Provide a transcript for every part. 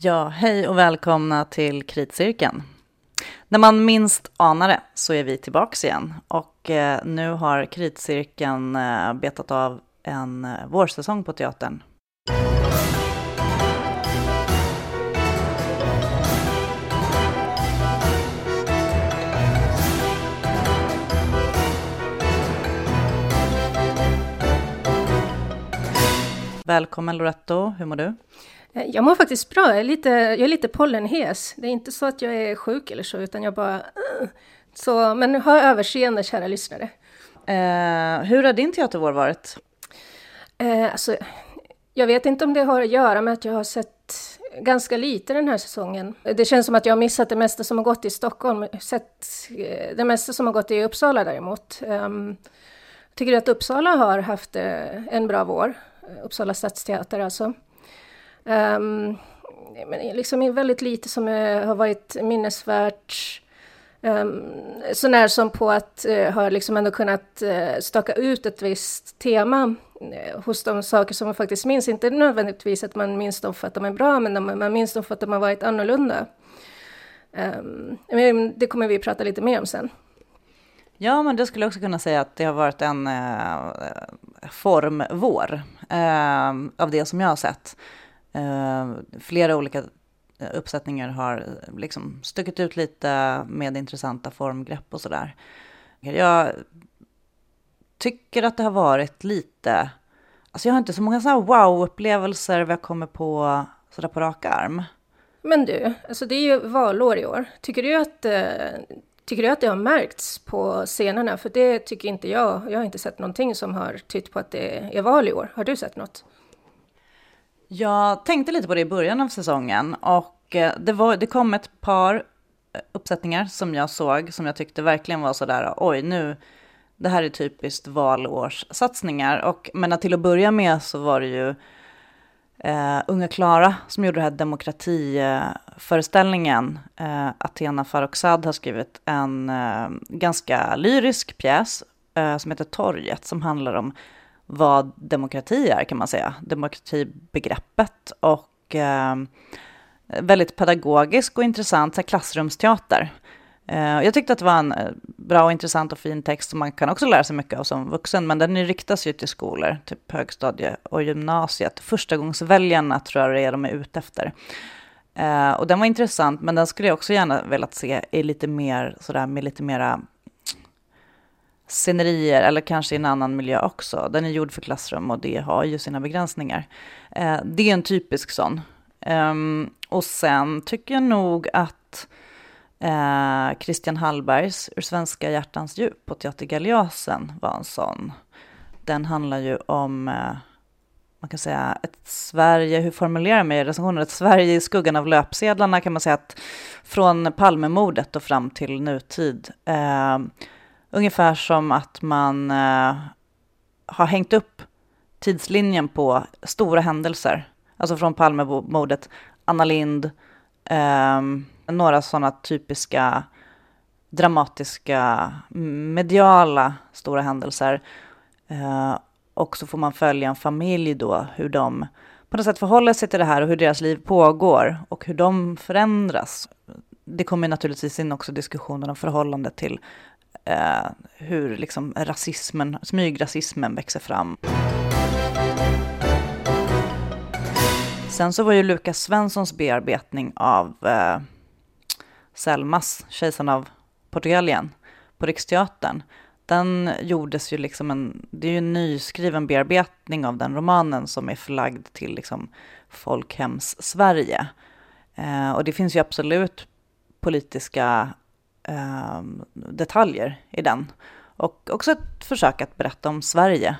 Ja, hej och välkomna till Kritcirkeln. När man minst anar det så är vi tillbaka igen och eh, nu har Kritcirkeln eh, betat av en eh, vårsäsong på teatern. Välkommen Loretto, hur mår du? Eh, jag mår faktiskt bra, jag är lite, jag är lite pollenhes. Det är inte så att jag är sjuk eller så, utan jag bara... Uh. Så, men ha överseende, kära lyssnare. Eh, hur har din teatervår varit? Eh, alltså, jag vet inte om det har att göra med att jag har sett ganska lite den här säsongen. Det känns som att jag har missat det mesta som har gått i Stockholm, sett eh, det mesta som har gått i Uppsala däremot. Um, tycker att Uppsala har haft uh, en bra vår, Uppsala stadsteater alltså. Um, men liksom väldigt lite som eh, har varit minnesvärt. Um, så när som på att uh, ha liksom ändå kunnat uh, staka ut ett visst tema uh, hos de saker som man faktiskt minns. Inte nödvändigtvis att man minns dem för att de är bra, men de, man minns dem för att de har varit annorlunda. Um, det kommer vi prata lite mer om sen. Ja, men det skulle jag också kunna säga att det har varit en eh, formvår eh, av det som jag har sett. Eh, flera olika eh, uppsättningar har eh, liksom stuckit ut lite med intressanta formgrepp och sådär. Jag tycker att det har varit lite, alltså jag har inte så många sådana wow-upplevelser vad jag kommer på sådär på rak arm. Men du, alltså det är ju valår i år. Tycker du att, eh, tycker du att det har märkts på scenerna? För det tycker inte jag. Jag har inte sett någonting som har tytt på att det är val i år. Har du sett något? Jag tänkte lite på det i början av säsongen och eh, det, var, det kom ett par eh, uppsättningar som jag såg som jag tyckte verkligen var sådär, oj nu, det här är typiskt valårssatsningar. Och, men till att börja med så var det ju eh, Unga Klara som gjorde den här demokratiföreställningen. Eh, Athena Farrokhzad har skrivit en eh, ganska lyrisk pjäs eh, som heter Torget som handlar om vad demokrati är kan man säga, demokratibegreppet och eh, väldigt pedagogisk och intressant så klassrumsteater. Eh, jag tyckte att det var en eh, bra och intressant och fin text som man kan också lära sig mycket av som vuxen, men den riktas ju till skolor, typ högstadie och gymnasiet. Förstagångsväljarna tror jag det är de är ute efter. Eh, och den var intressant, men den skulle jag också gärna velat se i lite mer sådär med lite mera scenerier, eller kanske i en annan miljö också. Den är gjord för klassrum och det har ju sina begränsningar. Eh, det är en typisk sån. Um, och sen tycker jag nog att eh, Christian Hallbergs Ur svenska hjärtans djup på Teater Galeasen var en sån. Den handlar ju om, eh, man kan säga, ett Sverige, hur formulerar man i recensionen? Ett Sverige i skuggan av löpsedlarna kan man säga att från Palmemordet och fram till nutid. Eh, Ungefär som att man eh, har hängt upp tidslinjen på stora händelser. Alltså från Palmemordet, Anna Lind, eh, några sådana typiska dramatiska, mediala stora händelser. Eh, och så får man följa en familj då, hur de på något sätt förhåller sig till det här och hur deras liv pågår och hur de förändras. Det kommer naturligtvis in också diskussioner om förhållandet till eh, hur liksom rasismen, smygrasismen växer fram. Sen så var ju Lukas Svenssons bearbetning av eh, Selmas, Kejsaren av Portugalien, på Riksteatern. Den gjordes ju liksom en, det är ju en nyskriven bearbetning av den romanen som är förlagd till liksom folkhems-Sverige. Eh, och det finns ju absolut politiska eh, detaljer i den. Och också ett försök att berätta om Sverige.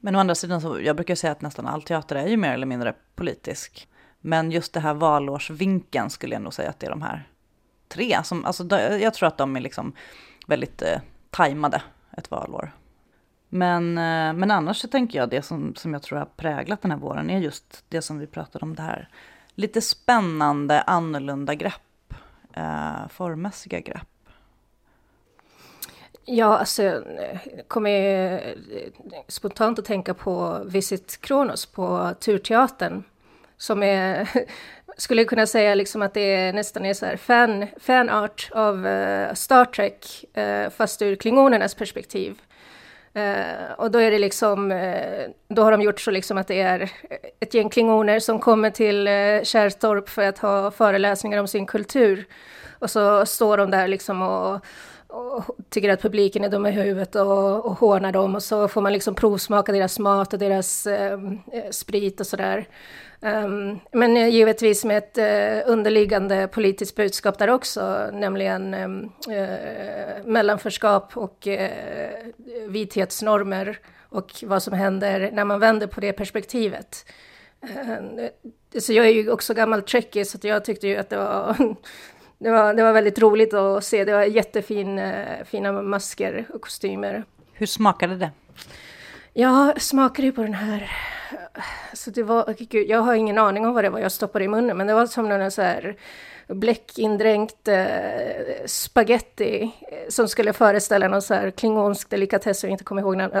Men å andra sidan så, jag brukar säga att nästan all teater är ju mer eller mindre politisk. Men just det här valårsvinkeln skulle jag nog säga att det är de här tre. Som, alltså, jag tror att de är liksom väldigt eh, tajmade ett valår. Men, eh, men annars så tänker jag det som, som jag tror har präglat den här våren är just det som vi pratade om, det här lite spännande, annorlunda grepp eh, formmässiga grepp? Ja, alltså, jag kommer eh, spontant att tänka på Visit Kronos på Turteatern som är, skulle kunna säga liksom att det är nästan är så här fan, fanart av eh, Star Trek, eh, fast ur klingonernas perspektiv. Uh, och då är det liksom, uh, då har de gjort så liksom att det är ett gäng klingoner som kommer till uh, Kärrtorp för att ha föreläsningar om sin kultur. Och så står de där liksom och, och tycker att publiken är dum i huvudet och, och hånar dem och så får man liksom provsmaka deras mat och deras sprit och sådär. Um, men eh, givetvis med ett uh, underliggande politiskt budskap där också, nämligen um, uh, mellanförskap och uh, vithetsnormer och vad som händer när man vänder på det perspektivet. Uh, så jag är ju också gammal trekkie så jag tyckte ju att det var, det var, det var väldigt roligt att se. Det var jättefina masker och kostymer. Hur smakade det? Jag smakade ju på den här så det var, gud, jag har ingen aning om vad det var jag stoppade i munnen, men det var som någon så här bläckindränkt eh, spaghetti eh, som skulle föreställa någon så här klingonsk delikatess som jag inte kommer ihåg namn,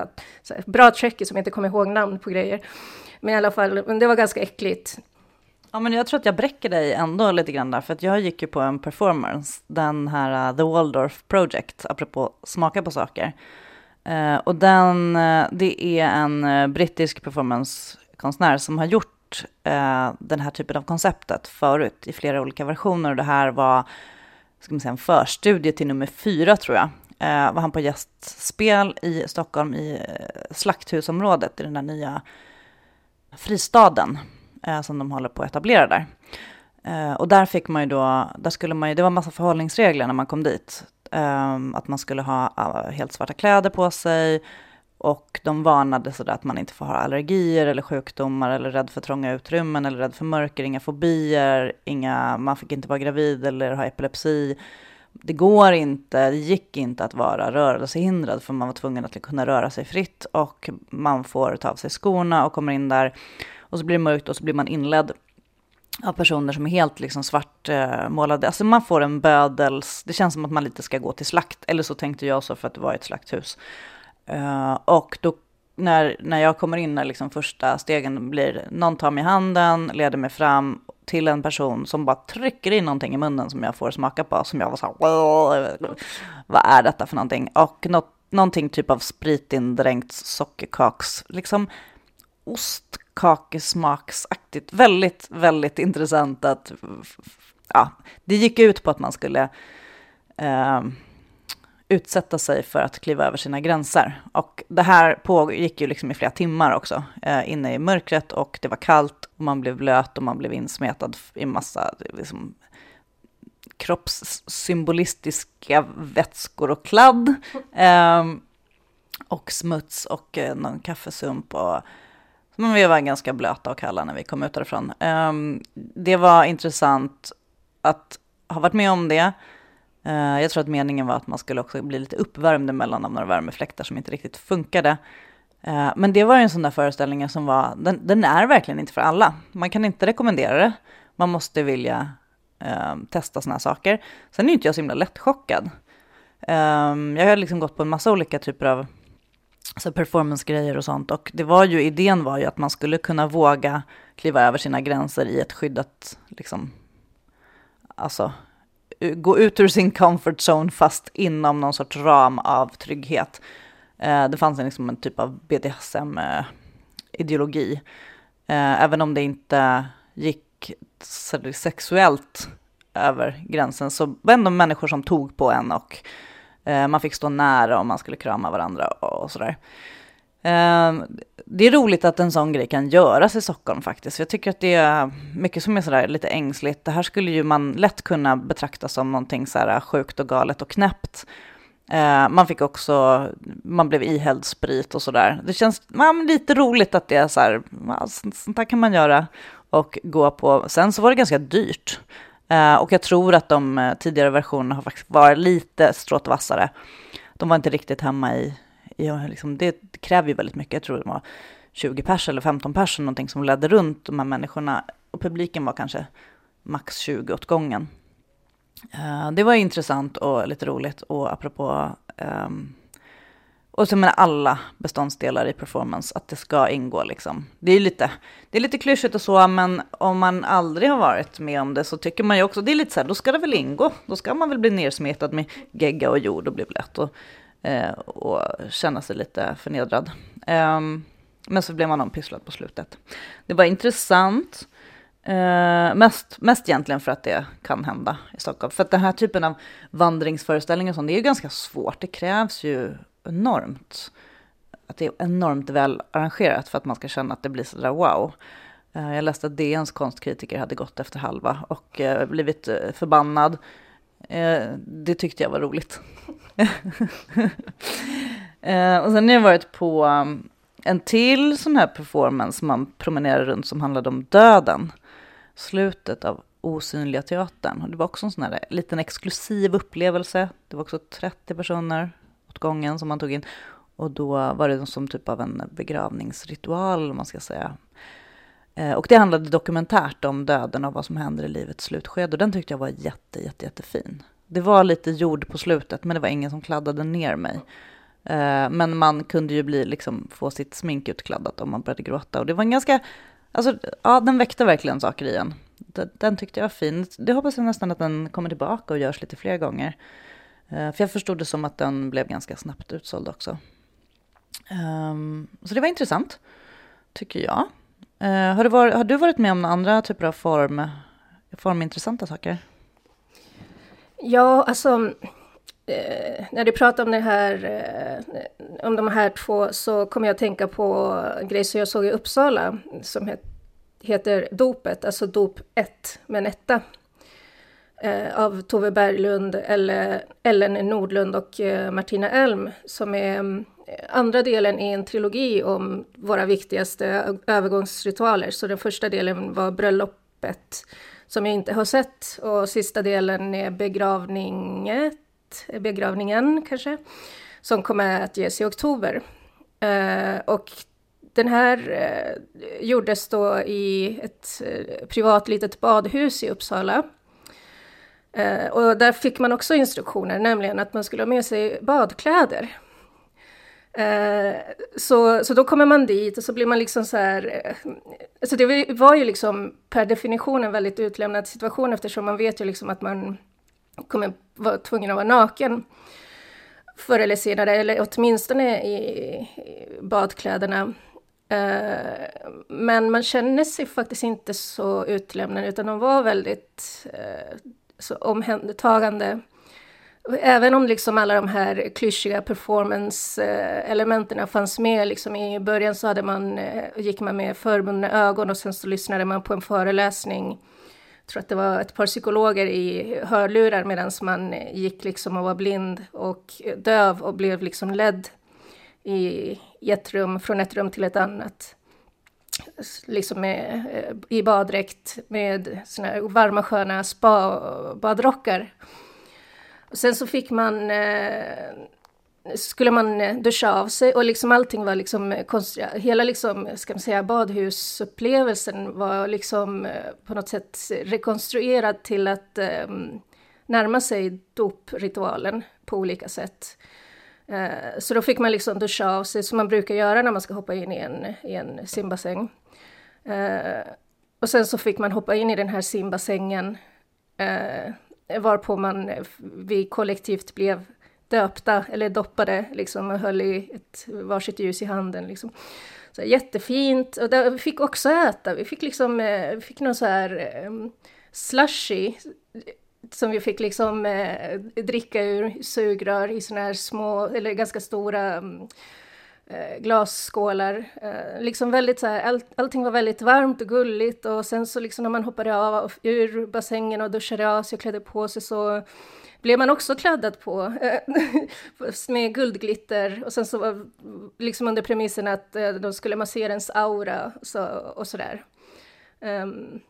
så här, bra tjecker som inte kommer ihåg namn på grejer. Men i alla fall, men det var ganska äckligt. Ja, men jag tror att jag bräcker dig ändå lite grann där, för att jag gick ju på en performance, den här uh, The Waldorf Project, apropå smaka på saker. Uh, och den, uh, det är en uh, brittisk performancekonstnär som har gjort den här typen av konceptet förut i flera olika versioner. Och det här var ska man säga, en förstudie till nummer fyra tror jag. var han på gästspel i Stockholm i Slakthusområdet i den där nya fristaden som de håller på att etablera där. och där fick man ju då, där skulle man ju, det var en massa förhållningsregler när man kom dit. Um, att man skulle ha ah, helt svarta kläder på sig. Och de varnade sådär att man inte får ha allergier eller sjukdomar eller rädd för trånga utrymmen eller rädd för mörker, inga fobier, inga, man fick inte vara gravid eller ha epilepsi. Det går inte, det gick inte att vara rörelsehindrad för man var tvungen att kunna röra sig fritt och man får ta av sig skorna och kommer in där och så blir det mörkt och så blir man inledd av personer som är helt liksom svartmålade. Eh, alltså man får en bödels, det känns som att man lite ska gå till slakt, eller så tänkte jag så för att det var ett slakthus. Uh, och då när, när jag kommer in, när liksom första stegen blir, någon tar mig i handen, leder mig fram till en person som bara trycker in någonting i munnen som jag får smaka på, som jag var så här, vad är detta för någonting? Och något, någonting typ av spritindränkt sockerkaks, liksom kakesmaksaktigt. Väldigt, väldigt intressant att, ja, det gick ut på att man skulle eh, utsätta sig för att kliva över sina gränser. Och det här pågick ju liksom i flera timmar också, eh, inne i mörkret och det var kallt och man blev blöt och man blev insmetad i massa liksom, kroppssymbolistiska vätskor och kladd. Eh, och smuts och eh, någon kaffesump och men vi var ganska blöta och kalla när vi kom ut därifrån. Um, det var intressant att ha varit med om det. Uh, jag tror att meningen var att man skulle också bli lite uppvärmd emellan av några värmefläktar som inte riktigt funkade. Uh, men det var en sån där föreställning som var, den, den, är verkligen inte för alla. Man kan inte rekommendera det. Man måste vilja uh, testa såna här saker. Sen är inte jag så himla lättchockad. Um, jag har liksom gått på en massa olika typer av så performancegrejer och sånt. Och det var ju, idén var ju att man skulle kunna våga kliva över sina gränser i ett skyddat, liksom, alltså, gå ut ur sin comfort zone fast inom någon sorts ram av trygghet. Eh, det fanns en, liksom en typ av BDSM-ideologi. Eh, även om det inte gick sexuellt över gränsen så var det ändå människor som tog på en och Eh, man fick stå nära om man skulle krama varandra och sådär. Ehm, det är roligt att en sån grej kan göras i Stockholm faktiskt. Jag tycker att det är mycket som är sådär lite ängsligt. Det här skulle ju man lätt kunna betrakta som någonting sådär sjukt och galet och knäppt. Eh, man fick också, man blev ihälld sprit och sådär. Det känns man, lite roligt att det är så här, sånt här kan man göra och gå på. Sen så var det ganska dyrt. Uh, och jag tror att de eh, tidigare versionerna har faktiskt varit lite stråt vassare. De var inte riktigt hemma i, i liksom, det kräver ju väldigt mycket. Jag tror det var 20 pers eller 15 pers någonting som ledde runt de här människorna. Och publiken var kanske max 20 åt gången. Uh, eh, det var intressant och lite roligt. Och apropå um, och så med alla beståndsdelar i performance, att det ska ingå liksom. Det är lite, det är lite klyschigt och så, men om man aldrig har varit med om det så tycker man ju också, det är lite så här, då ska det väl ingå. Då ska man väl bli nersmetad med gegga och jord och bli blöt och, eh, och känna sig lite förnedrad. Um, men så blev man ompysslad på slutet. Det var intressant. Eh, mest, mest egentligen för att det kan hända i Stockholm. För att den här typen av vandringsföreställningar sånt, det är ju ganska svårt. Det krävs ju enormt, att det är enormt väl arrangerat för att man ska känna att det blir sådär wow. Eh, jag läste att DNs konstkritiker hade gått efter halva och eh, blivit eh, förbannad. det tyckte jag var roligt. och sen har jag varit på en till sån här performance man promenerar runt som handlade om döden. Slutet av Osynliga teatern. Det var också en sån här liten exklusiv upplevelse. Det var också 30 personer åt som man tog in. Och då var det som typ av en begravningsritual, om man ska säga. Eh, och det handlade dokumentärt om döden och vad som händer i livets slutskede. Och den tyckte jag var jätte, jätte, jättefin. Det var lite jord på slutet, men det var ingen som kladdade ner mig. Eh, men man kunde ju bli, liksom, få sitt smink utkladdat om man började gråta. Och det var en ganska, alltså, ja, den väckte verkligen saker i en. Den, den tyckte jag var fin. Det hoppas jag nästan att den kommer tillbaka och görs lite fler gånger. Uh, för jag förstod det som att den blev ganska snabbt utsåld också. Um, så det var intressant, tycker jag. Uh, har, du varit, har du varit med om andra typer av form, formintressanta saker? Ja, alltså eh, när du pratar om det här, eh, om de här två, så kommer jag att tänka på en grej som jag såg i Uppsala som het, heter Dopet, alltså Dop 1 med en etta. Eh, av Tove Berglund, eller Ellen Nordlund och eh, Martina Elm som är mm, andra delen i en trilogi om våra viktigaste övergångsritualer. Så den första delen var bröllopet som jag inte har sett och sista delen är begravninget eh, begravningen kanske, som kommer att ges i oktober. Eh, och den här eh, gjordes då i ett eh, privat litet badhus i Uppsala. Eh, och där fick man också instruktioner, nämligen att man skulle ha med sig badkläder. Eh, så, så då kommer man dit och så blir man liksom så här... Eh, alltså det var ju liksom per definition en väldigt utlämnad situation eftersom man vet ju liksom att man kommer vara tvungen att vara naken förr eller senare, eller åtminstone i, badkläderna. Eh, men man känner sig faktiskt inte så utlämnad, utan de var väldigt eh, omhändertagande. Även om liksom alla de här klyschiga performance-elementen fanns med, liksom i början så hade man, eh, gick man med förbundna ögon och sen så lyssnade man på en föreläsning Jag tror att det var ett par psykologer i hörlurar medan man gick liksom och var blind och döv och blev liksom ledd i, ett rum, från ett rum till ett annat. Liksom med, eh, i baddräkt med såna här varma sköna spa-badrockar. Sen så fick man eh, skulle man eh, duscha av sig och liksom allting var liksom konstigt. Hela liksom, ska man säga, badhusupplevelsen var liksom på något sätt rekonstruerad till att um, närma sig dopritualen på olika sätt. Eh, så då fick man liksom duscha av sig som man brukar göra när man ska hoppa in i en, i en simbassäng. Eh, och sen så fick man hoppa in i den här simbassängen eh, varpå man, vi kollektivt blev döpta eller doppade liksom och höll i ett varsitt ljus i handen. Liksom. Så jättefint. Och där, vi fick också äta. Vi fick liksom, vi fick någon så här um, slushy som vi fick liksom eh, dricka ur sugrör i såna här små, eller ganska stora mm, eh, glasskålar. Eh, liksom väldigt så här, all, allting var väldigt varmt och gulligt och sen så liksom när man hoppade av ur bassängen och duschade av sig och klädde på sig så blev man också kladdad på eh, med guldglitter och sen så var liksom under premissen att eh, de skulle massera ens aura så, och sådär. Um,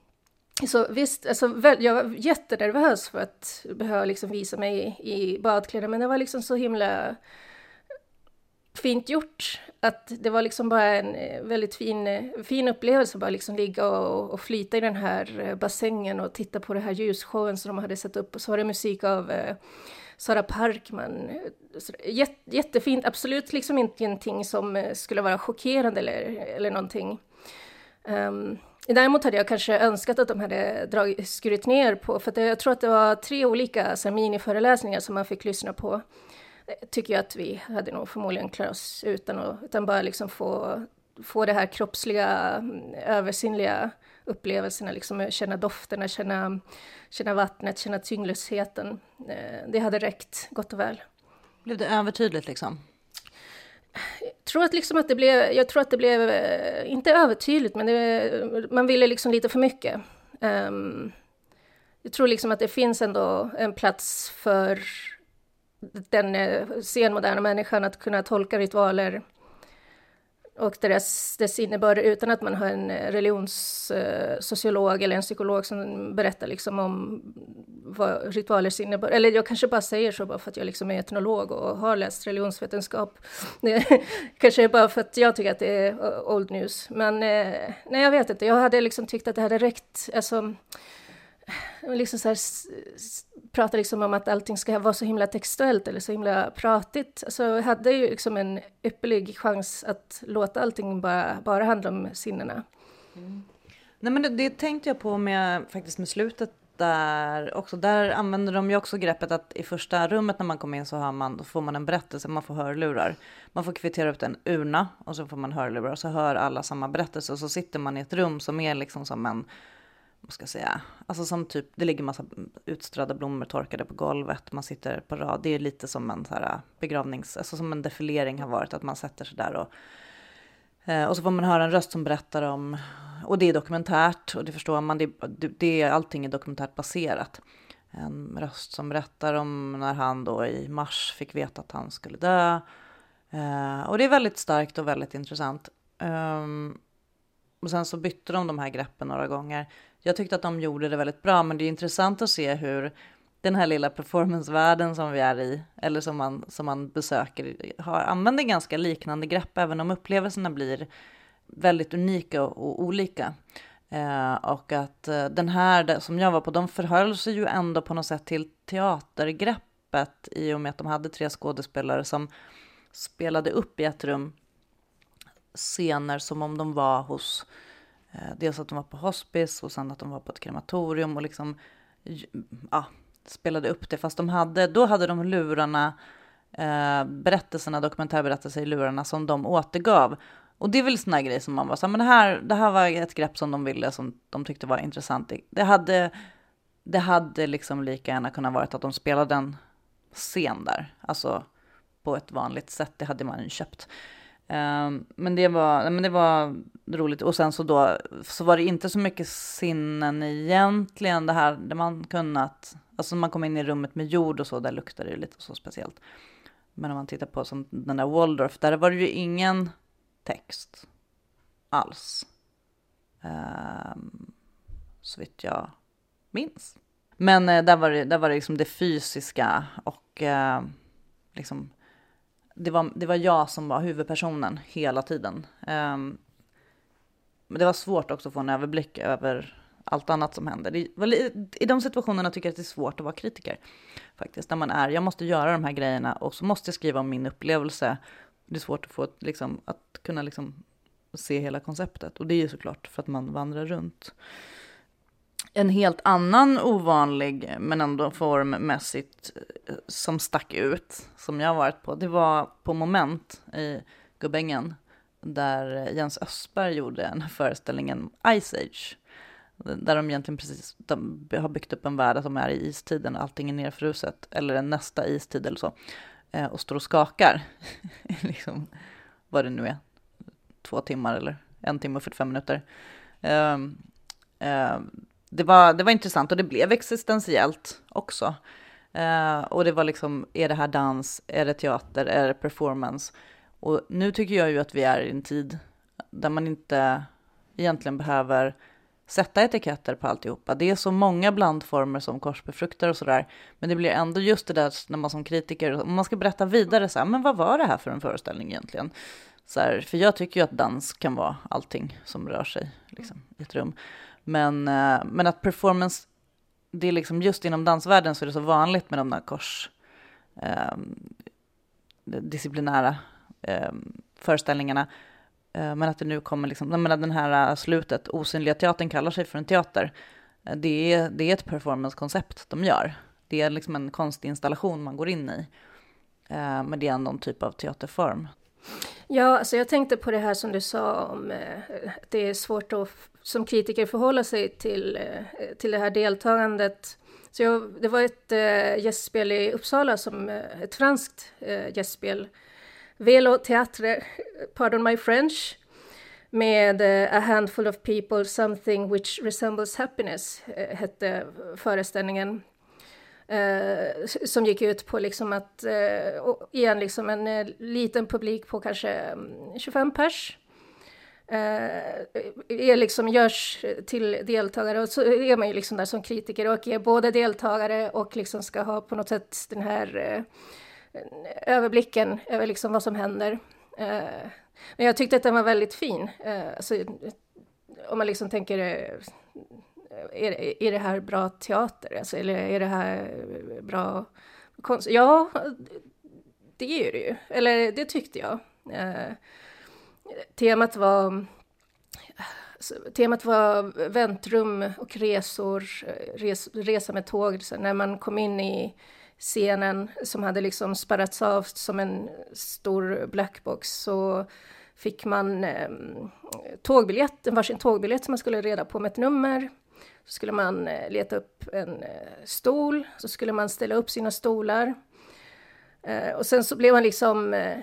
så visst, alltså, jag var jättenervös för att behöva liksom visa mig i, i badkläder, men det var liksom så himla fint gjort. Att det var liksom bara en eh, väldigt fin, eh, fin upplevelse, bara liksom ligga och, och flyta i den här eh, bassängen och titta på den här ljusshowen som de hade satt upp. Och så var det musik av eh, Sara Parkman. Jätte, jättefint, absolut liksom inte någonting som skulle vara chockerande eller, eller någonting. Um, Däremot hade jag kanske önskat att de hade skurit ner på, för jag tror att det var tre olika miniföreläsningar som man fick lyssna på eh, tycker jag att vi hade nog förmodligen klarat oss utan, och, utan bara liksom få, få det här kroppsliga, mm, översinnliga upplevelserna, liksom känna dofterna, känna, känna vattnet, känna tyngdlösheten. Eh, det hade räckt gott och väl. Blev det övertydligt liksom? Jag tror att, liksom att det blev, jag tror att det blev, eh, inte övertydligt, men det, man ville liksom lite för mycket. Um, jag tror liksom att det finns ändå en plats för den eh, senmoderna människan att kunna tolka ritualer och deras, dess innebörd utan att man har en eh, religionssociolog eller en psykolog som berättar liksom om vad ritualers innebörd, eller jag kanske bara säger så bara för att jag liksom är etnolog och har läst religionsvetenskap. kanske bara för att jag tycker att det är old news. Men eh, nej, jag vet inte, jag hade liksom tyckt att det hade räckt, alltså liksom så här, pratar liksom om att allting ska vara så himla textuellt eller så himla pratigt. Så jag hade ju liksom en ypperlig chans att låta allting bara, bara handla om sinnena. Mm. Nej men det, det, tänkte jag på med faktiskt med slutet där också. Där använder de ju också greppet att i första rummet när man kommer in så har man, då får man en berättelse, man får hörlurar. Man får kvittera upp en urna och så får man hörlurar och så hör alla samma berättelse och så sitter man i ett rum som är liksom som en vad ska jag säga, alltså som typ, det ligger massa utströdda blommor torkade på golvet, man sitter på rad, det är lite som en så här äh, begravnings, alltså som en defilering har varit, att man sätter sig där och eh, och så får man höra en röst som berättar om, och det är dokumentärt och det förstår man, det, det, allting är dokumentärt baserat. En röst som berättar om när han då i mars fick veta att han skulle dö. Eh, och det är väldigt starkt och väldigt intressant. Um, och sen så bytte de de här greppen några gånger. Jag tyckte att de gjorde det väldigt bra, men det är intressant att se hur den här lilla performancevärlden som vi är i, eller som man, som man besöker, har, använder ganska liknande grepp, även om upplevelserna blir väldigt unika och, och olika. Eh, och att eh, den här som jag var på, de förhöll sig ju ändå på något sätt till teatergreppet i och med att de hade tre skådespelare som spelade upp i ett rum scener som om de var hos Eh, Eh, dels att de var på hospice och sen att de var på ett krematorium och liksom ja, spelade upp det. Fast de hade, då hade de lurarna, eh, berättelserna, dokumentärberättelser i lurarna som de återgav. Och det är väl såna grejer som man var så men det här, det här var ett grepp som de ville, som de tyckte var intressant. Det hade, det hade liksom lika gärna kunnat vara att de spelade en scen där, alltså på ett vanligt sätt, det hade man ju köpt. Um, men, det var, men det var roligt. Och sen så då så var det inte så mycket sinnen egentligen. Det här där man kunnat, alltså man kom in i rummet med jord och så, där luktade det lite så speciellt. Men om man tittar på som den där Waldorf, där var det ju ingen text alls. Um, så vitt jag minns. Men uh, där var det, där var det liksom det fysiska och uh, liksom det var, det var jag som var huvudpersonen hela tiden. Um, men det var svårt också att få en överblick över allt annat som hände. I de situationerna tycker jag att det är svårt att vara kritiker. Faktiskt, när man är, jag måste göra de här grejerna och så måste jag skriva om min upplevelse. Det är svårt att få liksom, att kunna liksom se hela konceptet. Och det är ju såklart för att man vandrar runt. En helt annan ovanlig, men ändå formmässigt, eh, som stack ut, som jag varit på, det var på Moment i Gubbängen, där Jens Östberg gjorde en föreställningen Ice Age. Där de egentligen precis de har byggt upp en värld som är i istiden, allting är nerfruset, eller nästa istid eller så, eh, och står och skakar. liksom, vad det nu är, två timmar eller en timme och 45 minuter. Um, det var, det var intressant och det blev existentiellt också. Uh, och det var liksom, är det här dans, är det teater, är det performance? Och nu tycker jag ju att vi är i en tid där man inte egentligen behöver sätta etiketter på alltihopa. Det är så många blandformer som korsbefruktar och sådär. Men det blir ändå just det där när man som kritiker, om man ska berätta vidare så här, men vad var det här för en föreställning egentligen? Så här, för jag tycker ju att dans kan vara allting som rör sig liksom, i ett rum. Men, eh, men att performance, det är liksom just inom dansvärlden så är det så vanligt med de där kors eh, disciplinära eh, föreställningarna. Eh, men att det nu kommer, liksom, jag menar den här eh, slutet, osynliga teatern kallar sig för en teater. Eh, det är, det är ett performancekoncept de gör. Det är liksom en konstinstallation man går in i. Eh, men det är ändå en typ av teaterform. Ja, alltså jag tänkte på det här som du sa om eh, att det är svårt att som kritiker förhålla sig till, eh, till det här deltagandet. Så jag, det var ett eh, gästspel i Uppsala, som, eh, ett franskt gästspel Velo Teatre, pardon my French, med äh, A handful of people, something which resembles happiness, äh, hette föreställningen. Uh, som gick ut på liksom att, uh, igen liksom en uh, liten publik på kanske mm, 25 pers. Eh, är liksom, görs till deltagare och så är man ju liksom där som kritiker och är både deltagare och liksom ska ha på något sätt den här eh, överblicken över liksom vad som händer. Eh, men jag tyckte att den var väldigt fin. Alltså, om man liksom tänker, är, är det här bra teater? Alltså, eller är det här bra konst? Ja, det är det ju. Eller det tyckte jag. Temat var Temat var väntrum och resor, res, resa med tåg. Så när man kom in i scenen som hade liksom spärrats av som en stor blackbox så fick man eh, tågbiljett, en varsin tågbiljett som man skulle reda på med ett nummer. Så skulle man eh, leta upp en eh, stol, så skulle man ställa upp sina stolar. Eh, och sen så blev man liksom eh,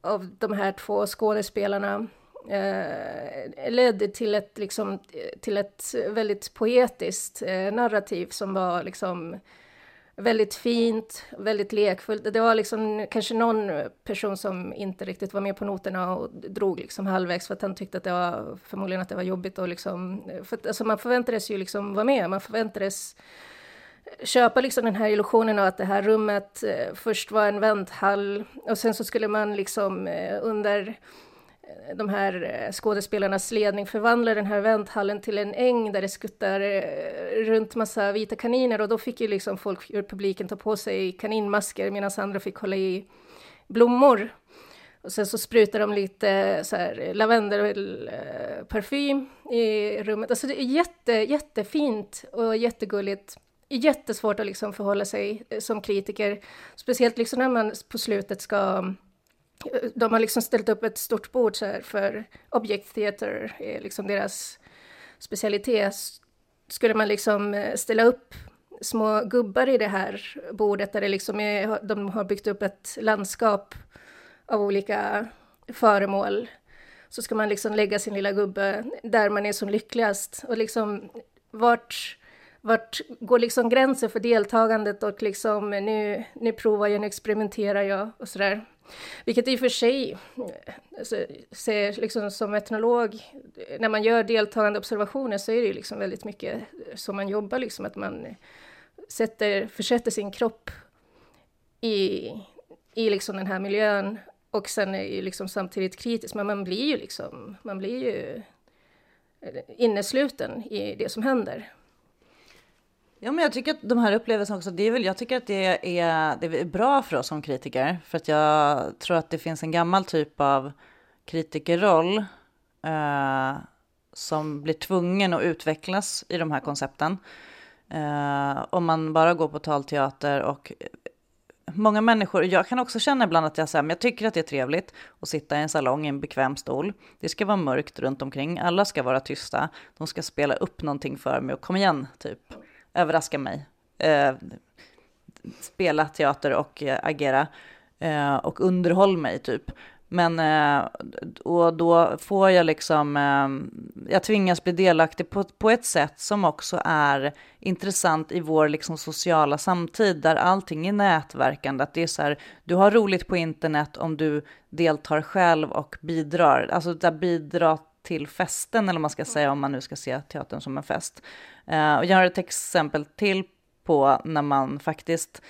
av de här två skådespelarna eh, ledde till ett, liksom, till ett väldigt poetiskt eh, narrativ som var liksom väldigt fint, väldigt lekfullt. Det var liksom kanske någon person som inte riktigt var med på noterna och drog liksom halvvägs för att han tyckte att det var förmodligen att det var jobbigt och liksom, för alltså man förväntades ju liksom vara med, man förväntades köpa liksom den här illusionen av att det här rummet eh, först var en vänthall och sen så skulle man liksom eh, under eh, de här eh, skådespelarnas ledning förvandlar den här vänthallen till en äng där det skuttar eh, runt massa vita kaniner och då fick ju liksom folk ur publiken ta på sig kaninmasker medan andra fick hålla i blommor. Och sen så sprutar de lite så här lavendelparfym i rummet. Alltså det är jätte, jättefint och jättegulligt. Jättesvårt att liksom förhålla sig eh, som kritiker, speciellt liksom när man på slutet ska eh, de har liksom ställt upp ett stort bord så här för Object Theater, är liksom deras specialitet. Skulle man liksom ställa upp små gubbar i det här bordet där det liksom är, de har byggt upp ett landskap av olika föremål. Så ska man liksom lägga sin lilla gubbe där man är som lyckligast och liksom vart vart går liksom gränsen för deltagandet och liksom nu, nu provar jag, nu experimenterar jag och sådär. Vilket i och för sig, alltså, ser liksom som etnolog, när man gör deltagande observationer så är det ju liksom väldigt mycket som man jobbar, liksom att man sätter, försätter sin kropp i, i liksom den här miljön och sen är ju liksom samtidigt kritisk, men man blir ju liksom, man blir ju innesluten i det som händer. Ja, men jag tycker att de här upplevelserna också, det är väl, jag tycker att det är, det är bra för oss som kritiker, för att jag tror att det finns en gammal typ av kritikerroll eh, som blir tvungen att utvecklas i de här koncepten. Eh, om man bara går på talteater och många människor, jag kan också känna ibland att jag, så här, men jag tycker att det är trevligt att sitta i en salong i en bekväm stol. Det ska vara mörkt runt omkring, alla ska vara tysta, de ska spela upp någonting för mig och kom igen, typ överraska mig. Eh, spela teater och eh, agera. Eh, och underhåll mig typ. Men eh, och då får jag liksom, eh, jag tvingas bli delaktig på, på ett sätt som också är intressant i vår liksom sociala samtid där allting är nätverkande. Att det är så här, du har roligt på internet om du deltar själv och bidrar, alltså där bidra till festen, eller vad man ska säga om man nu ska se teatern som en fest. Uh, och jag har ett exempel till på när man faktiskt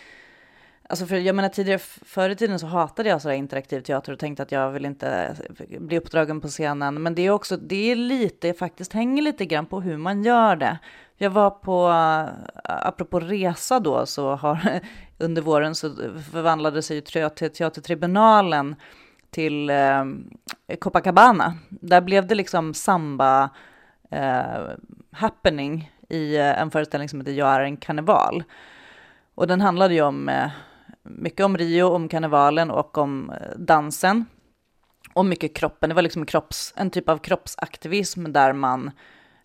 Alltså för jag menar tidigare, förr i tiden så hatade jag sådär interaktiv teater och tänkte att jag vill inte eh, bli uppdragen på scenen. Men det är också, det är lite, faktiskt hänger lite grann på hur man gör det. Jag var på, eh, apropå resa då, så har under våren så förvandlade sig teatertribunalen till eh, Copacabana. Där blev det liksom samba eh, happening i eh, en föreställning som heter Jag är en karneval. Och den handlade ju om eh, mycket om Rio, om karnevalen och om eh, dansen. Och mycket kroppen, det var liksom kropps, en typ av kroppsaktivism där man,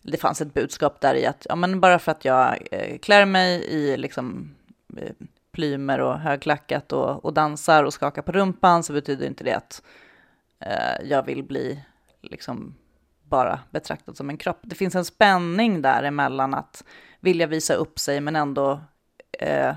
det fanns ett budskap där i att, ja men bara för att jag eh, klär mig i liksom eh, plymer och högklackat och, och dansar och skakar på rumpan så betyder inte det att eh, jag vill bli liksom bara betraktad som en kropp. Det finns en spänning däremellan att vilja visa upp sig men ändå eh,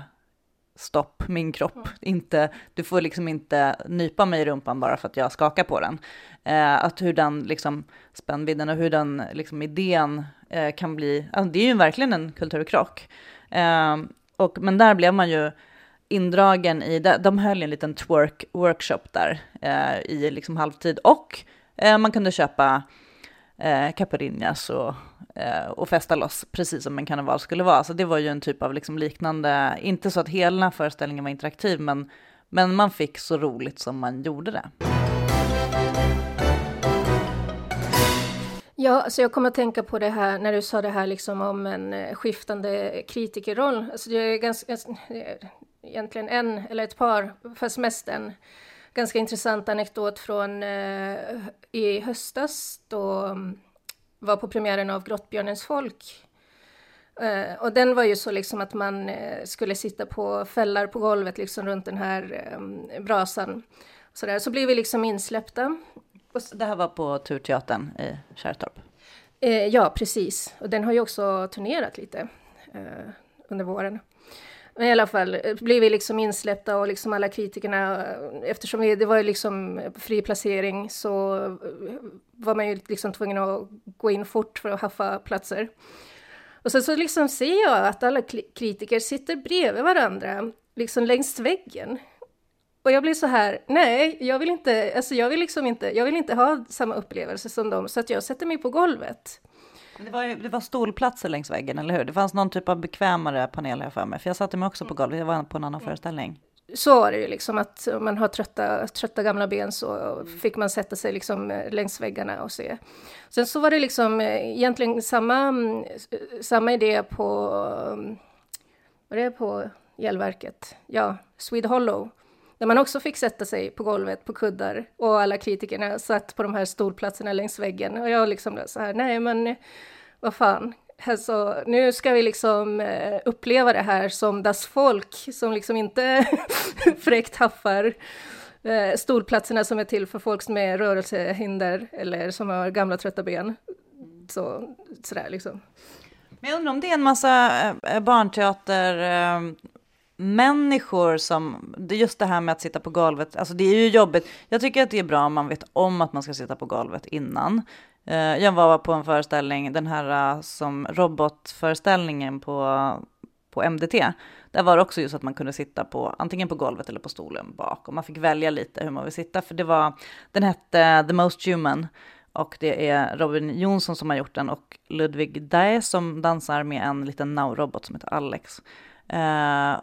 stopp, min kropp, mm. inte, du får liksom inte nypa mig i rumpan bara för att jag skakar på den. Eh, att hur den liksom spännvidden och hur den liksom idén eh, kan bli, alltså det är ju verkligen en kulturkrock. Eh, och, men där blev man ju indragen i, de höll en liten twerk-workshop där eh, i liksom halvtid och eh, man kunde köpa eh, caipirinhas och Eh, och festa loss, precis som en karneval skulle vara. Så det var ju en typ av liksom liknande, inte så att hela föreställningen var interaktiv, men, men man fick så roligt som man gjorde det. Ja, alltså jag kommer att tänka på det här när du sa det här liksom om en eh, skiftande kritikerroll. Alltså det är ganska, egentligen en eller ett par, fast mest en ganska intressant anekdot från eh, i höstas då mm, var på premiären av Grottbjörnens folk. Uh, och den var ju så liksom att man uh, skulle sitta på fällar på golvet liksom runt den här um, brasan. Så, där. så blev vi liksom insläppta. Och det här var på Turteatern i Kärrtorp? Uh, ja, precis. Och den har ju också turnerat lite under våren. Men i alla fall eh, blev vi liksom insläppta och liksom alla kritikerna, eh, eftersom vi, det var ju liksom fri placering så eh, var man ju liksom tvungen att gå in fort för att haffa platser. Och sen så liksom ser jag att alla kritiker sitter bredvid varandra, liksom längs väggen. Och jag blir så här, nej, jag vill inte, alltså jag vill liksom inte, jag vill inte ha samma upplevelse som dem, så att jag sätter mig på golvet. Det var, det var stolplatser längs väggen, eller hur? Det fanns någon typ av bekvämare panel här för mig, för jag satte mig också på golvet, jag var på en annan föreställning. Så var det ju liksom att om man har trötta, trötta gamla ben så fick man sätta sig liksom eh, längs väggarna och se. Sen så var det liksom eh, egentligen samma, samma idé på, vad är det på Gällverket? Ja, Swede Hollow. Där man också fick sätta sig på golvet på kuddar och alla kritikerna satt på de här stolplatserna längs väggen. Och jag liksom så här, nej men vad fan, Alltså, nu ska vi liksom eh, uppleva det här som das folk som liksom inte fräckt haffar eh, stolplatserna som är till för folk med rörelsehinder eller som har gamla trötta ben. Så, sådär liksom. Men jag undrar om det är en massa eh, barnteater eh, människor som, just det här med att sitta på golvet, alltså det är ju jobbigt. Jag tycker att det är bra om man vet om att man ska sitta på golvet innan. Eh, jag var på en föreställning, den här eh, som robotföreställningen på, på MDT. Där var det också just att man kunde sitta på antingen på golvet eller på stolen bak och man fick välja lite hur man vill sitta för det var, den hette eh, The Most Human och det är Robin Jonsson som har gjort den och Ludvig Dae som dansar med en liten now-robot som heter Alex. Uh,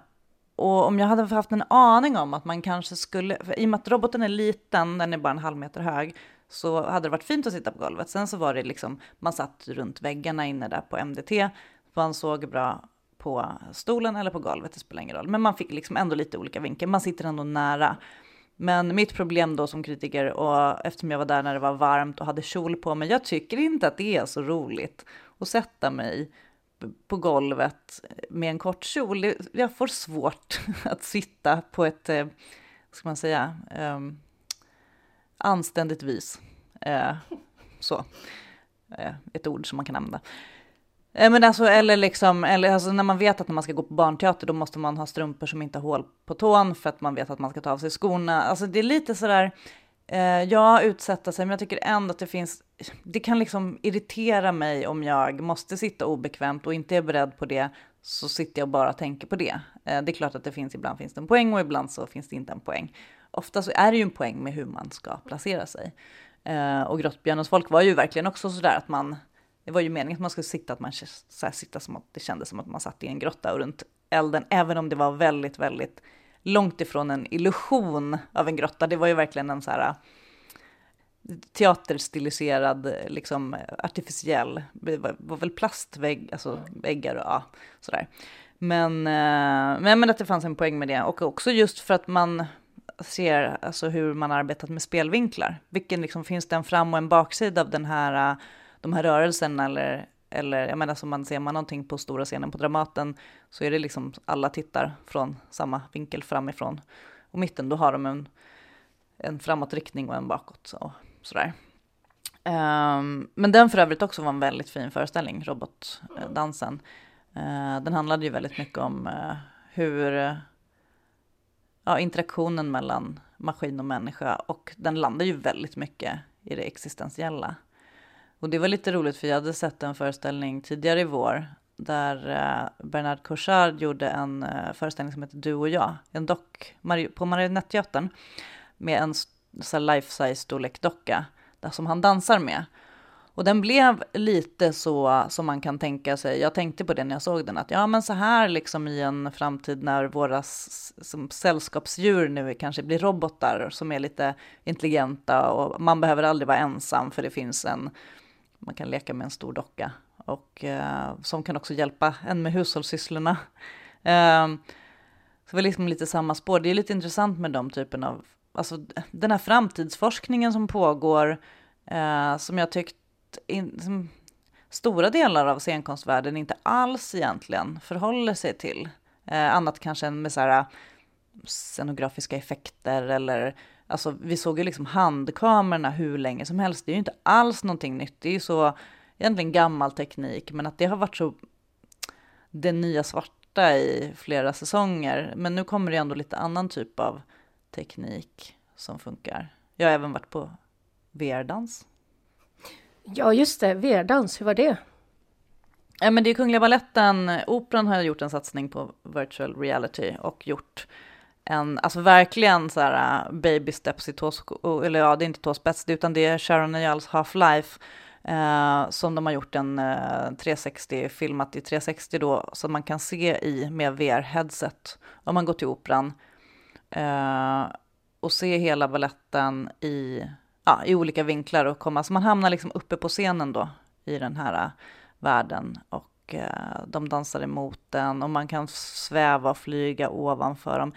och om jag hade haft en aning om att man kanske skulle, i och med att roboten är liten, den är bara en halv meter hög, så hade det varit fint att sitta på golvet. Sen så var det liksom, man satt runt väggarna inne där på MDT, man såg bra på stolen eller på golvet, det spelar ingen roll. Men man fick liksom ändå lite olika vinkel, man sitter ändå nära. Men mitt problem då som kritiker, och eftersom jag var där när det var varmt och hade kjol på mig, jag tycker inte att det är så roligt att sätta mig på golvet med en kort kjol. Jag får svårt att sitta på ett, eh, vad ska man säga, um, anständigt vis. Uh, så, uh, ett ord som man kan använda. Uh, men alltså, eller liksom, eller alltså när man vet att när man ska gå på barnteater då måste man ha strumpor som inte har hål på tån för att man vet att man ska ta av sig skorna. Alltså det är lite sådär, Eh, ja, utsätta sig, men jag tycker ändå att det finns, det kan liksom irritera mig om jag måste sitta obekvämt och inte är beredd på det, så sitter jag bara och tänker på det. Eh, det är klart att det finns, ibland finns det en poäng och ibland så finns det inte en poäng. Ofta så är det ju en poäng med hur man ska placera sig. Eh, och Grottbjörnens folk var ju verkligen också sådär att man, det var ju meningen att man skulle sitta, att man så sitta som att det kändes som att man satt i en grotta och runt elden, även om det var väldigt, väldigt långt ifrån en illusion av en grotta. Det var ju verkligen en så här teaterstiliserad, liksom artificiell, det var, var väl plastvägg, alltså väggar och ja, sådär. Men, eh, men, men att det fanns en poäng med det och också just för att man ser alltså hur man arbetat med spelvinklar. Vilken liksom, finns det en fram och en baksida av den här, de här rörelserna eller eller jag menar som man ser man någonting på stora scenen på Dramaten så är det liksom alla tittar från samma vinkel framifrån. Och mitten då har de en, en framåtriktning och en bakåt och sådär. Um, men den för övrigt också var en väldigt fin föreställning, robotdansen. Uh, den handlade ju väldigt mycket om uh, hur uh, ja, interaktionen mellan maskin och människa och den landar ju väldigt mycket i det existentiella. Och det var lite roligt för jag hade sett en föreställning tidigare i vår där eh, Bernard Couchard gjorde en eh, föreställning som heter Du och jag, en dock på Marionetteatern med en life size storlek docka där som han dansar med. Och den blev lite så som man kan tänka sig. Jag tänkte på det när jag såg den, att ja, men så här liksom i en framtid när våra som sällskapsdjur nu kanske blir robotar som är lite intelligenta och man behöver aldrig vara ensam för det finns en man kan leka med en stor docka och eh, som kan också hjälpa en med hushållssysslorna. Eh, så det var liksom lite samma spår. Det är lite intressant med de typen av, alltså den här framtidsforskningen som pågår, eh, som jag tyckt in, som stora delar av scenkonstvärlden inte alls egentligen förhåller sig till. Eh, annat kanske än med så här eh, scenografiska effekter eller Alltså vi såg ju liksom handkamerorna hur länge som helst. Det är ju inte alls någonting nytt. Det är ju så egentligen gammal teknik, men att det har varit så det nya svarta i flera säsonger. Men nu kommer det ändå lite annan typ av teknik som funkar. Jag har även varit på VR-dans. Ja, just det, VR-dans, hur var det? Ja, men det är Kungliga Balletten, Operan har gjort en satsning på virtual reality och gjort en, alltså verkligen så här äh, baby steps i tås, eller ja, det är inte tåspets, utan det är Sharon Neals Half-Life eh, som de har gjort en eh, 360, filmat i 360 då, som man kan se i med VR-headset om man går till operan eh, och se hela balletten i, ja, i olika vinklar och komma, så man hamnar liksom uppe på scenen då i den här uh, världen och de dansar emot den och man kan sväva och flyga ovanför dem.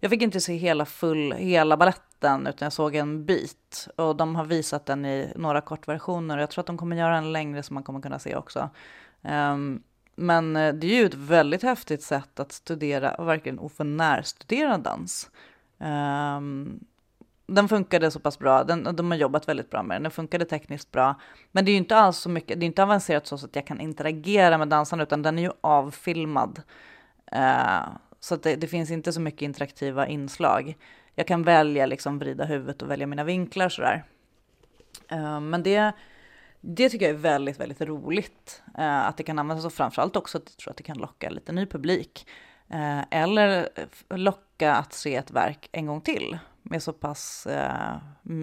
Jag fick inte se hela, full, hela balletten utan jag såg en bit och de har visat den i några kortversioner och jag tror att de kommer göra en längre som man kommer kunna se också. Um, men eh, det är ju ett väldigt häftigt sätt att studera och verkligen och få närstudera dans. Um, den funkade så pass bra, den, de har jobbat väldigt bra med den, den funkade tekniskt bra. Men det är ju inte alls så mycket, det är inte avancerat så att jag kan interagera med dansarna utan den är ju avfilmad. Uh, så det, det, finns inte så mycket interaktiva inslag. Jag kan välja, liksom vrida huvudet och välja mina vinklar sådär. Uh, men det, det tycker jag är väldigt, väldigt roligt. Uh, att det kan användas och framförallt också att jag tror att det kan locka lite ny publik. Uh, eller locka att se ett verk en gång till med så pass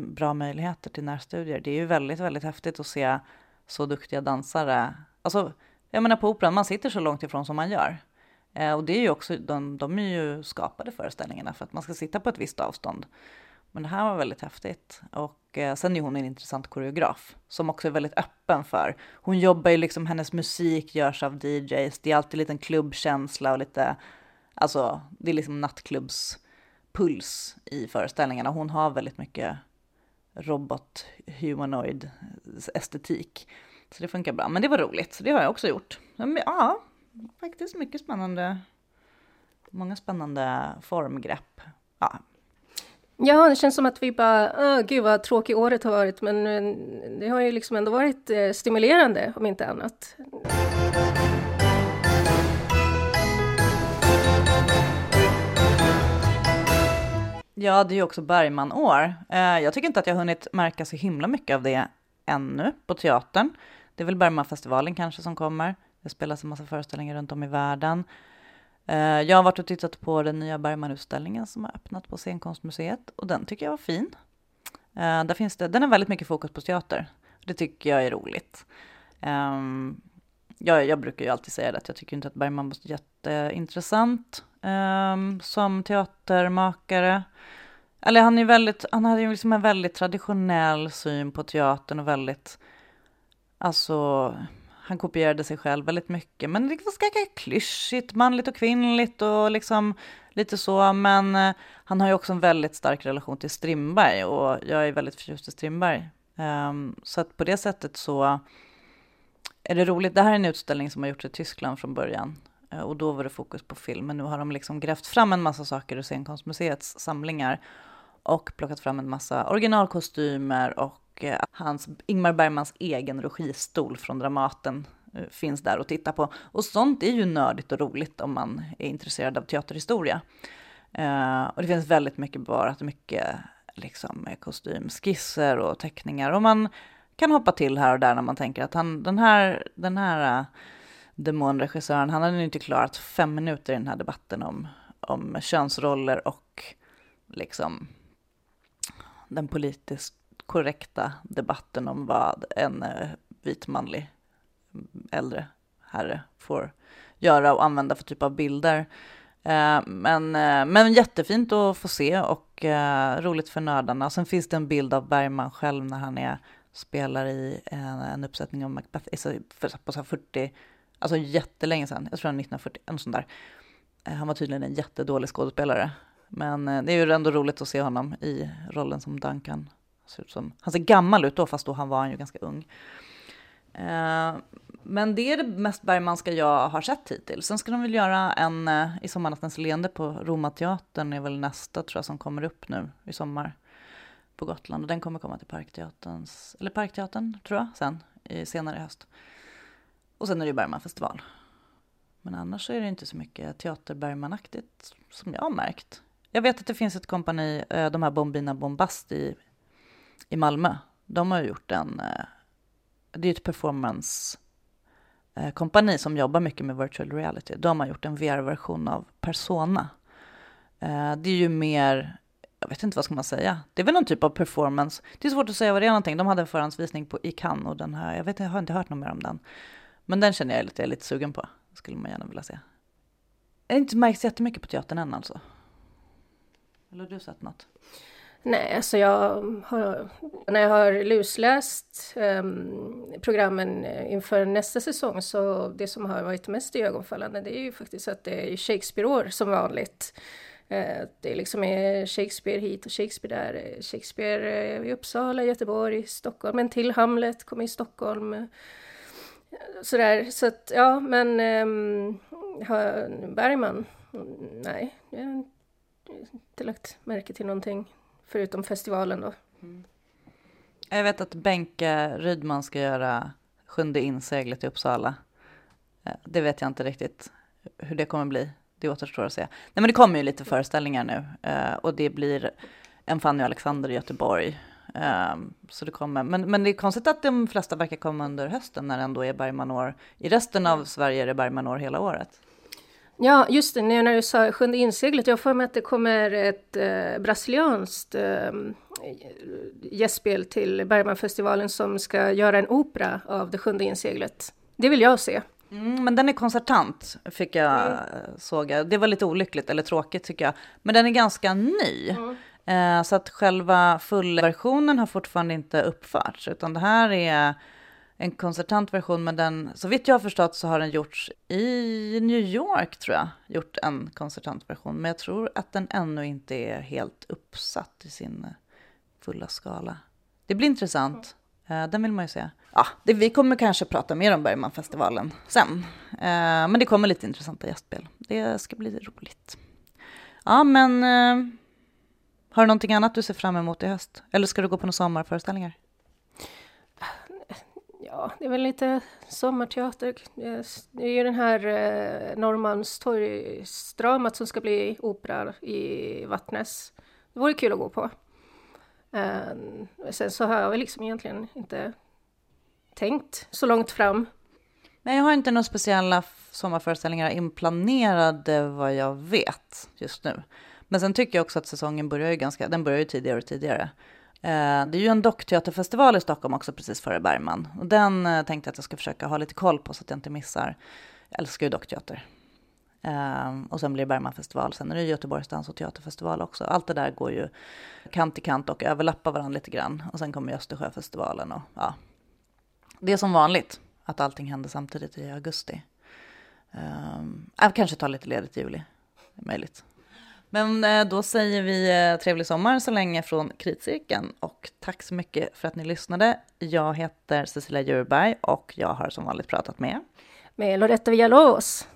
bra möjligheter till närstudier. Det är ju väldigt, väldigt häftigt att se så duktiga dansare. Alltså, jag menar på operan, man sitter så långt ifrån som man gör. Eh, och det är ju också, de, de är ju skapade föreställningarna för att man ska sitta på ett visst avstånd. Men det här var väldigt häftigt. Och eh, sen är hon en intressant koreograf som också är väldigt öppen för. Hon jobbar ju liksom, hennes musik görs av DJs. Det är alltid lite klubbkänsla och lite, alltså det är liksom nattklubbspuls i föreställningarna. Hon har väldigt mycket robot, humanoid estetik. Så det funkar bra. Men det var roligt, så det har jag också gjort. Men, ja, faktiskt mycket spännande. Många spännande formgrepp. Ja. Ja, det känns som att vi bara, oh, gud vad tråkigt året har varit, men det har ju liksom ändå varit eh, stimulerande om inte annat. Ja, det är ju också Bergman-år. Eh, jag tycker inte att jag har hunnit märka så himla mycket av det ännu på teatern. Det är väl Bergmanfestivalen kanske som kommer. Det spelas en massa föreställningar runt om i världen. Eh, jag har varit och tittat på den nya Bergmanutställningen som har öppnat på Scenkonstmuseet och den tycker jag var fin. Eh, där finns det, den har väldigt mycket fokus på teater. Det tycker jag är roligt. Ehm, jag, jag, brukar ju alltid säga det, att jag tycker inte att Bergman var jätteintressant ehm, som teatermakare. Eller han, är väldigt, han hade ju liksom en väldigt traditionell syn på teatern och väldigt, alltså, han kopierade sig själv väldigt mycket, men det var ganska klyschigt, manligt och kvinnligt och liksom lite så. Men eh, han har ju också en väldigt stark relation till Strindberg och jag är väldigt förtjust i Strindberg. Um, så att på det sättet så är det roligt. Det här är en utställning som har gjorts i Tyskland från början eh, och då var det fokus på film. Men nu har de liksom grävt fram en massa saker ur Scenkonstmuseets samlingar och plockat fram en massa originalkostymer och och eh, hans, Ingmar Bergmans egen registol från Dramaten eh, finns där att titta på. Och sånt är ju nördigt och roligt om man är intresserad av teaterhistoria. Eh, och det finns väldigt mycket bevarat, mycket liksom kostymskisser och teckningar. Och man kan hoppa till här och där när man tänker att han, den här, den här demonregissören, han hade inte klarat fem minuter i den här debatten om, om könsroller och liksom den politiskt korrekta debatten om vad en eh, vit manlig mm, äldre herre får göra och använda för typ av bilder. Eh, men, eh, men jättefint att få se och roligt för nördarna. Sen finns det en bild av Bergman själv när han är, spelar i en, en uppsättning av Macbeth alltså, på så 40, alltså jättelänge sedan, jag tror han 1940, en sån där. Han var tydligen en jättedålig skådespelare. Men det är ju ändå roligt att se honom i rollen som Duncan. Ser ut som, han ser gammal ut då, fast då han var han ju ganska ung. Eh, men det är det mest Bergmanska jag har sett hittills. Sen ska de väl göra en eh, i Sommarnattens leende på Romateatern är väl nästa tror jag som kommer upp nu i sommar på Gotland. Och den kommer komma till Parkteaterns, eller Parkteatern tror jag, sen i, senare i höst. Och sen är det ju Bergmanfestival. Men annars så är det inte så mycket teater Bergmanaktigt som jag har märkt. Jag vet att det finns ett kompani, eh, de här Bombina Bombast i, i Malmö. De har gjort en, eh, det är ett performance eh, kompani som jobbar mycket med virtual reality, de har gjort en VR-version av Persona. Eh, det är ju mer, jag vet inte vad ska man säga, det är väl någon typ av performance. Det är svårt att säga vad det är någonting. De hade en förhandsvisning på, i Cannes och den här, jag, vet, jag har inte hört något mer om den. Men den känner jag lite, jag är lite sugen på, skulle man gärna vilja se. Jag har inte märkt jättemycket på teatern än alltså. Eller har du sett något? Nej, alltså jag har, när jag har lusläst um, programmen eh, inför nästa säsong så det som har varit mest ögonfallande det är ju faktiskt att det är Shakespeare-år som vanligt. Uh, det är liksom är Shakespeare hit och Shakespeare där. Shakespeare uh, i Uppsala, Göteborg, Stockholm, men till Hamlet kommer i Stockholm. Uh, sådär, så att ja, men um, Bergman, nej, jag har inte lagt märke till någonting förutom festivalen då. Mm. Jag vet att Benke Rydman ska göra Sjunde inseglet i Uppsala. Eh, det vet jag inte riktigt hur det kommer bli. Det återstår att se. Nej, men det kommer ju lite föreställningar nu eh, och det blir en Fanny och Alexander i Göteborg. Ehm, så det kommer. Men, men det är konstigt att de flesta verkar komma under hösten när det ändå är Bergmanår. I resten av Sverige är det Bergmanår hela året. Ja, just det, när du sa Sjunde inseglet, jag får mig att det kommer ett eh, brasilianskt eh, gästspel till Bergmanfestivalen som ska göra en opera av Det sjunde inseglet. Det vill jag se. Mm, men den är koncertant, fick jag mm. såga. Det var lite olyckligt, eller tråkigt tycker jag. Men den är ganska ny. Mm. Eh, så att själva fullversionen har fortfarande inte uppförts, utan det här är en koncertant version, men den, så vitt jag har förstått så har den gjorts i New York tror jag, gjort en koncertant version. Men jag tror att den ännu inte är helt uppsatt i sin eh, fulla skala. Det blir intressant. Mm. Den vill man ju se. Ja, det, vi kommer kanske prata mer om Bergmanfestivalen sen. Eh, men det kommer lite intressanta gästspel. Det ska bli roligt. Ja, men har du någonting annat du ser fram emot i höst? Eller ska du gå på några sommarföreställningar? Ja, det är väl lite sommarteater. Det är ju den här eh, Norrmalmstorgsdramat som ska bli opera i Vattnäs Det vore kul att gå på. Ehm, sen så har jag väl liksom egentligen inte tänkt så långt fram. Nej, jag har inte några speciella sommarföreställningar inplanerade vad jag vet just nu. Men sen tycker jag också att säsongen börjar ju ganska, den börjar ju tidigare och tidigare. Eh, det är ju en dockteaterfestival i Stockholm också precis före Bergman. Och den eh, tänkte jag att jag ska försöka ha lite koll på så att jag inte missar. Jag älskar ju dockteater. Eh, och sen blir det Bergmanfestival, sen är det Göteborgs dans och teaterfestival också. Allt det där går ju kant i kant och överlappar varandra lite grann. Och sen kommer Östersjöfestivalen och ja. Det är som vanligt att allting händer samtidigt i augusti. Um, jag kanske tar lite ledigt i juli, det är möjligt. Men eh, då säger vi eh, trevlig sommar så länge från Kritcirkeln och tack så mycket för att ni lyssnade. Jag heter Cecilia Djurberg och jag har som vanligt pratat med med Loretta Villalobos.